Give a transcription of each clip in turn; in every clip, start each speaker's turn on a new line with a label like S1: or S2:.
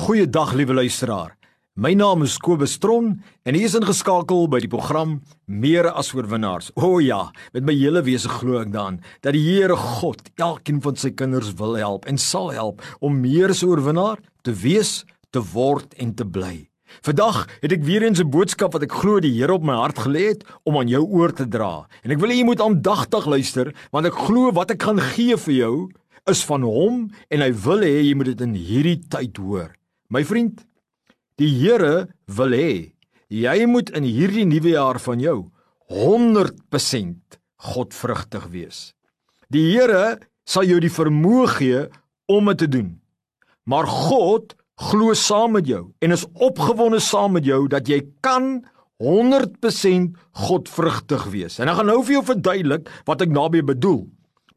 S1: Goeiedag liewe luisteraar. My naam is Kobus Tron en ek is ingeskakel by die program Meer as oorwinnaars. O oh ja, met my hele wese glo ek dan dat die Here God elkeen van sy kinders wil help en sal help om meer as oorwinnaar te wees, te word en te bly. Vandag het ek weer eens 'n boodskap wat ek glo die Here op my hart gelê het om aan jou oor te dra. En ek wil hê jy moet aandagtig luister want ek glo wat ek gaan gee vir jou is van hom en hy wil hê jy moet dit in hierdie tyd hoor. My vriend, die Here wil hê jy moet in hierdie nuwe jaar van jou 100% godvrugtig wees. Die Here sal jou die vermoë gee om dit te doen. Maar God glo saam met jou en is opgewonde saam met jou dat jy kan 100% godvrugtig wees. En ek gaan nou vir jou verduidelik wat ek daarmee bedoel.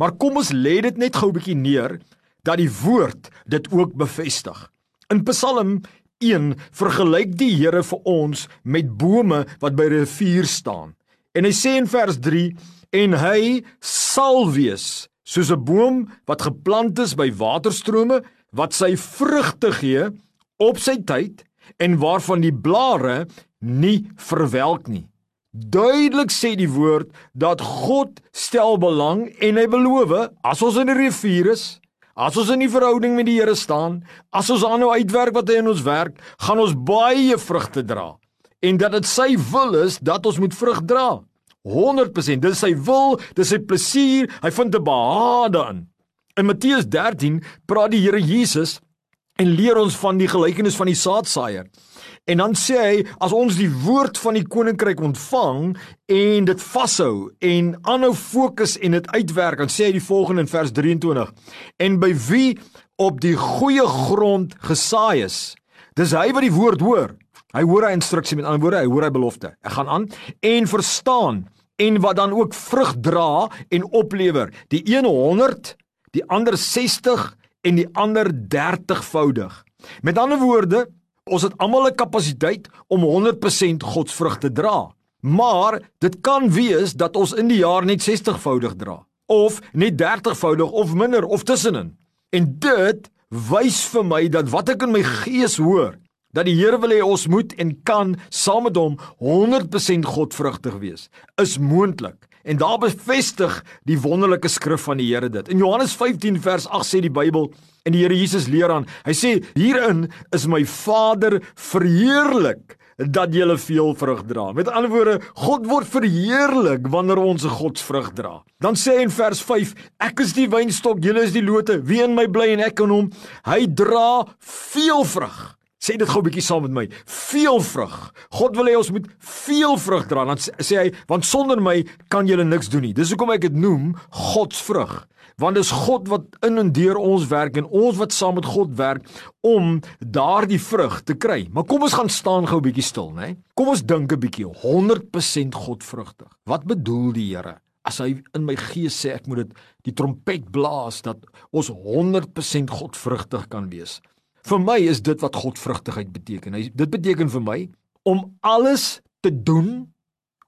S1: Maar kom ons lê dit net gou 'n bietjie neer dat die woord dit ook bevestig. In Psalm 1 vergelyk die Here vir ons met bome wat by 'n rivier staan. En hy sê in vers 3 en hy sal wees soos 'n boom wat geplant is by waterstrome wat sy vrugte gee op sy tyd en waarvan die blare nie verwelk nie. Duidelik sê die woord dat God stel belang en hy beloof as ons in die rivier is As ons in die verhouding met die Here staan, as ons aanhou uitwerk wat hy in ons werk, gaan ons baie vrugte dra. En dat dit sy wil is dat ons moet vrug dra. 100%, dis sy wil, dis sy plesier, hy vind 'n behaag daarin. In Matteus 13 praat die Here Jesus en leer ons van die gelykenis van die saadsaaier. En dan sê hy as ons die woord van die koninkryk ontvang en dit vashou en aanhou fokus en dit uitwerk, dan sê hy die volgende in vers 23. En by wie op die goeie grond gesaai is, dis hy wat die woord hoor. Hy hoor hy instruksie met ander woorde, hy hoor hy belofte. Ek gaan aan en verstaan en wat dan ook vrug dra en oplewer. Die een 100, die ander 60 en die ander 30voudig. Met ander woorde, Ons het almal 'n kapasiteit om 100% godsvrug te dra. Maar dit kan wees dat ons in die jaar net 60voudig dra of net 30voudig of minder of tussenin. En dit wys vir my dat wat ek in my gees hoor, dat die Here wil hê ons moet en kan saam met hom 100% godvrugtig wees, is moontlik. En daar bevestig die wonderlike skrif van die Here dit. In Johannes 15 vers 8 sê die Bybel en die Here Jesus leer aan. Hy sê hierin is my Vader verheerlik dat jy veel vrug dra. Met ander woorde, God word verheerlik wanneer ons 'n godsvrug dra. Dan sê hy in vers 5: Ek is die wynstok, julle is die lote. Wie in my bly en ek in hom, hy dra veel vrug. Sê dit gou 'n bietjie saam met my. Veel vrug. God wil hê ons moet veel vrug dra. Dan sê hy, want sonder my kan julle niks doen nie. Dis hoekom ek dit noem God se vrug. Want dis God wat in en deur ons werk en ons wat saam met God werk om daardie vrug te kry. Maar kom ons gaan staan gou 'n bietjie stil, né? Kom ons dink 'n bietjie 100% Godvrugtig. Wat bedoel die Here? As hy in my gees sê ek moet dit die trompet blaas dat ons 100% Godvrugtig kan wees. Vir my is dit wat godvrugtigheid beteken. Hy dit beteken vir my om alles te doen,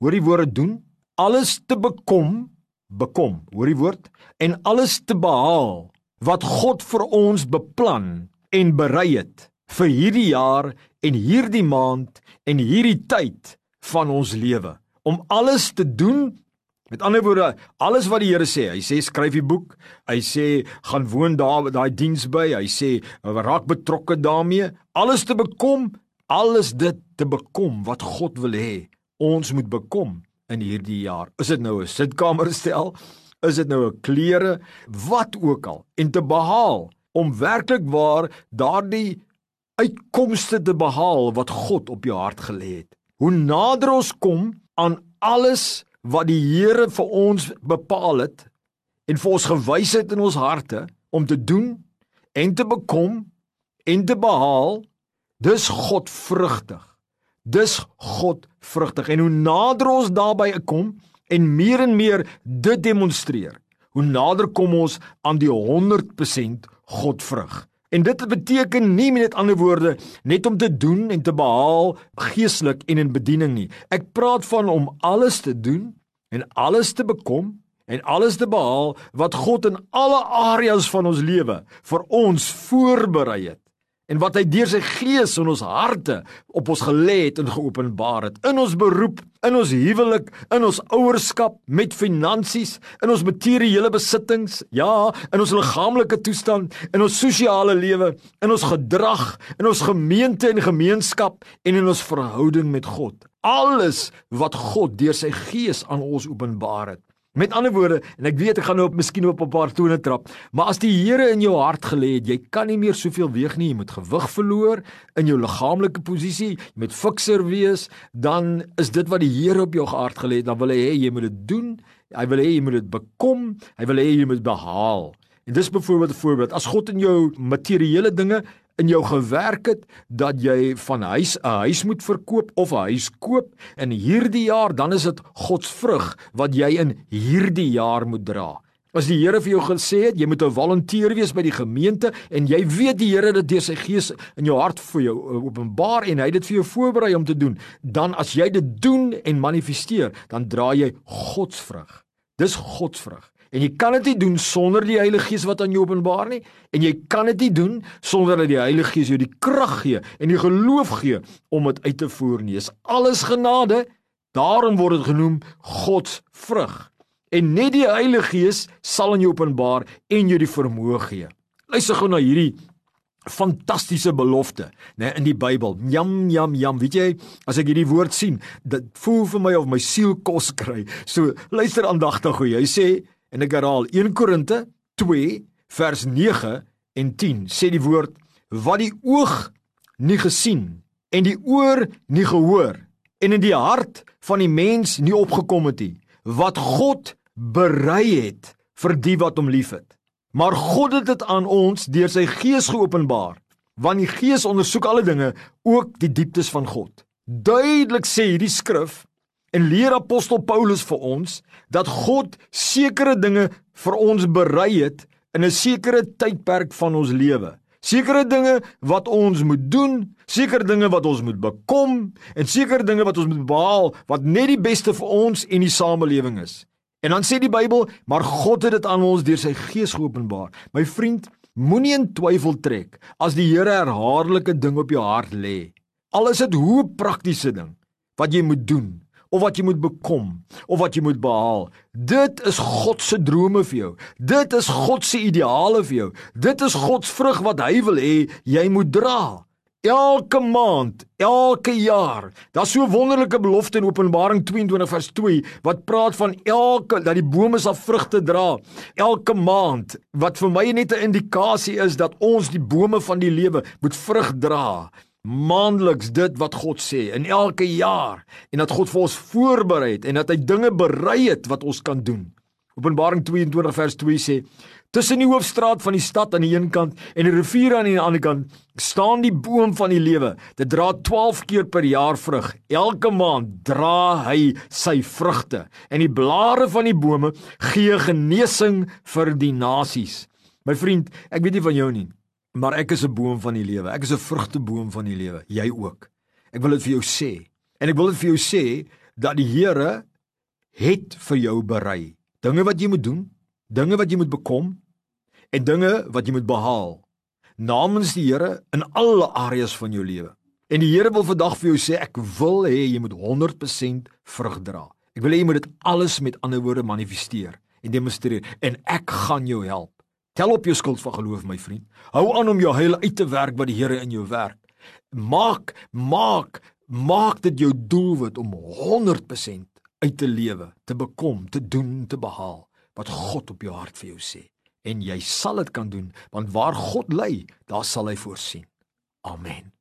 S1: hoor die woorde doen, alles te bekom, bekom, hoor die woord en alles te behaal wat God vir ons beplan en berei het vir hierdie jaar en hierdie maand en hierdie tyd van ons lewe om alles te doen Met ander woorde, alles wat die Here sê, hy sê skryf die boek, hy sê gaan woon daar daai diens by, hy sê raak betrokke daarmee, alles te bekom, alles dit te bekom wat God wil hê ons moet bekom in hierdie jaar. Is dit nou 'n sitkamerstel? Is dit nou 'n klere? Wat ook al en te behaal om werklik waar daardie uitkomste te behaal wat God op jou hart gelê het. Hoe nader ons kom aan alles wat die Here vir ons bepaal het en vir ons gewys het in ons harte om te doen en te bekom en te behaal dis God vrugtig dis God vrugtig en hoe nader ons daarby kom en meer en meer dit demonstreer hoe nader kom ons aan die 100% God vrug En dit beteken nie met ander woorde net om te doen en te behaal geestelik en in bediening nie. Ek praat van om alles te doen en alles te bekom en alles te behaal wat God in alle areas van ons lewe vir ons voorberei het en wat hy deur sy gees in ons harte op ons gelê het en geopenbaar het in ons beroep, in ons huwelik, in ons ouerskap, met finansies, in ons materiële besittings, ja, in ons liggaamlike toestand, in ons sosiale lewe, in ons gedrag, in ons gemeente en gemeenskap en in ons verhouding met God. Alles wat God deur sy gees aan ons openbaar het. Met ander woorde, en ek weet ek gaan nou op miskien op 'n paar tone trap, maar as die Here in jou hart gelê het, jy kan nie meer soveel weeg nie, jy moet gewig verloor in jou liggaamlike posisie, jy moet fikser wees, dan is dit wat die Here op jou hart gelê het, dan wil hy hê jy moet dit doen. Hy wil hê jy moet dit bekom, hy wil hê jy moet behaal. En dis byvoorbeeld 'n voorbeeld. As God in jou materiële dinge in jou gewerk het dat jy van huis 'n huis moet verkoop of 'n huis koop in hierdie jaar, dan is dit God se vrug wat jy in hierdie jaar moet dra. As die Here vir jou gesê het jy moet 'n volonteer wees by die gemeente en jy weet die Here dit deur sy gees in jou hart vir jou uh, openbaar en hy het dit vir jou voorberei om te doen, dan as jy dit doen en manifesteer, dan dra jy God se vrug. Dis God se vrug. En jy kan dit nie doen sonder die Heilige Gees wat aan jou openbaar nie en jy kan dit nie doen sonder dat die Heilige Gees jou die krag gee en die geloof gee om dit uit te voer nie. Is alles genade, daarom word dit genoem God se vrug. En net die Heilige Gees sal aan jou openbaar en jou die vermoë gee. Luister gou na hierdie fantastiese belofte, né, in die Bybel. Jam jam jam, weet jy, as ek hierdie woord sien, dit voel vir my of my siel kos kry. So luister aandagtig hoe hy sê En ek herhaal 1 Korinte 2 vers 9 en 10 sê die woord wat die oog nie gesien en die oor nie gehoor en in die hart van die mens nie opgekom het nie wat God berei het vir die wat hom liefhet. Maar God het dit aan ons deur sy gees geopenbaar want die gees ondersoek alle dinge ook die dieptes van God. Duidelik sê hierdie skrif En leer apostel Paulus vir ons dat God sekere dinge vir ons berei het in 'n sekere tydperk van ons lewe. Sekere dinge wat ons moet doen, sekere dinge wat ons moet bekom en sekere dinge wat ons moet behaal wat net die beste vir ons en die samelewing is. En dan sê die Bybel, maar God het dit aan ons deur sy gees geopenbaar. My vriend, moenie in twyfel trek as die Here herhaaldelike ding op jou hart lê. Al is dit hoe praktiese ding wat jy moet doen of wat jy moet bekom of wat jy moet behaal. Dit is God se drome vir jou. Dit is God se ideale vir jou. Dit is God se vrug wat hy wil hê jy moet dra. Elke maand, elke jaar. Daar's so 'n wonderlike belofte in Openbaring 22 vers 2 wat praat van elke dat die bome sal vrugte dra elke maand. Wat vir my net 'n indikasie is dat ons die bome van die lewe moet vrug dra maandeliks dit wat God sê in elke jaar en dat God vir ons voorberei het en dat hy dinge berei het wat ons kan doen. Openbaring 22 vers 2 sê: Tussen die hoofstraat van die stad aan die een kant en die rivier aan die ander kant staan die boom van die lewe. Dit dra 12 keer per jaar vrug. Elke maand dra hy sy vrugte en die blare van die bome gee genesing vir die nasies. My vriend, ek weet nie van jou nie, Maar ek is 'n boom van die lewe. Ek is 'n vrugteboom van die lewe. Jy ook. Ek wil dit vir jou sê. En ek wil dit vir jou sê dat die Here het vir jou berei dinge wat jy moet doen, dinge wat jy moet bekom en dinge wat jy moet behaal namens die Here in alle areas van jou lewe. En die Here wil vandag vir jou sê ek wil hê jy moet 100% vrug dra. Ek wil hê jy moet dit alles met ander woorde manifesteer en demonstreer en ek gaan jou help. Tel op jou skuld van geloof my vriend. Hou aan om jou heil uit te werk wat die Here in jou werk. Maak maak maak dit jou doelwit om 100% uit te lewe, te bekom, te doen, te behaal wat God op jou hart vir jou sê. En jy sal dit kan doen want waar God lê, daar sal hy voorsien. Amen.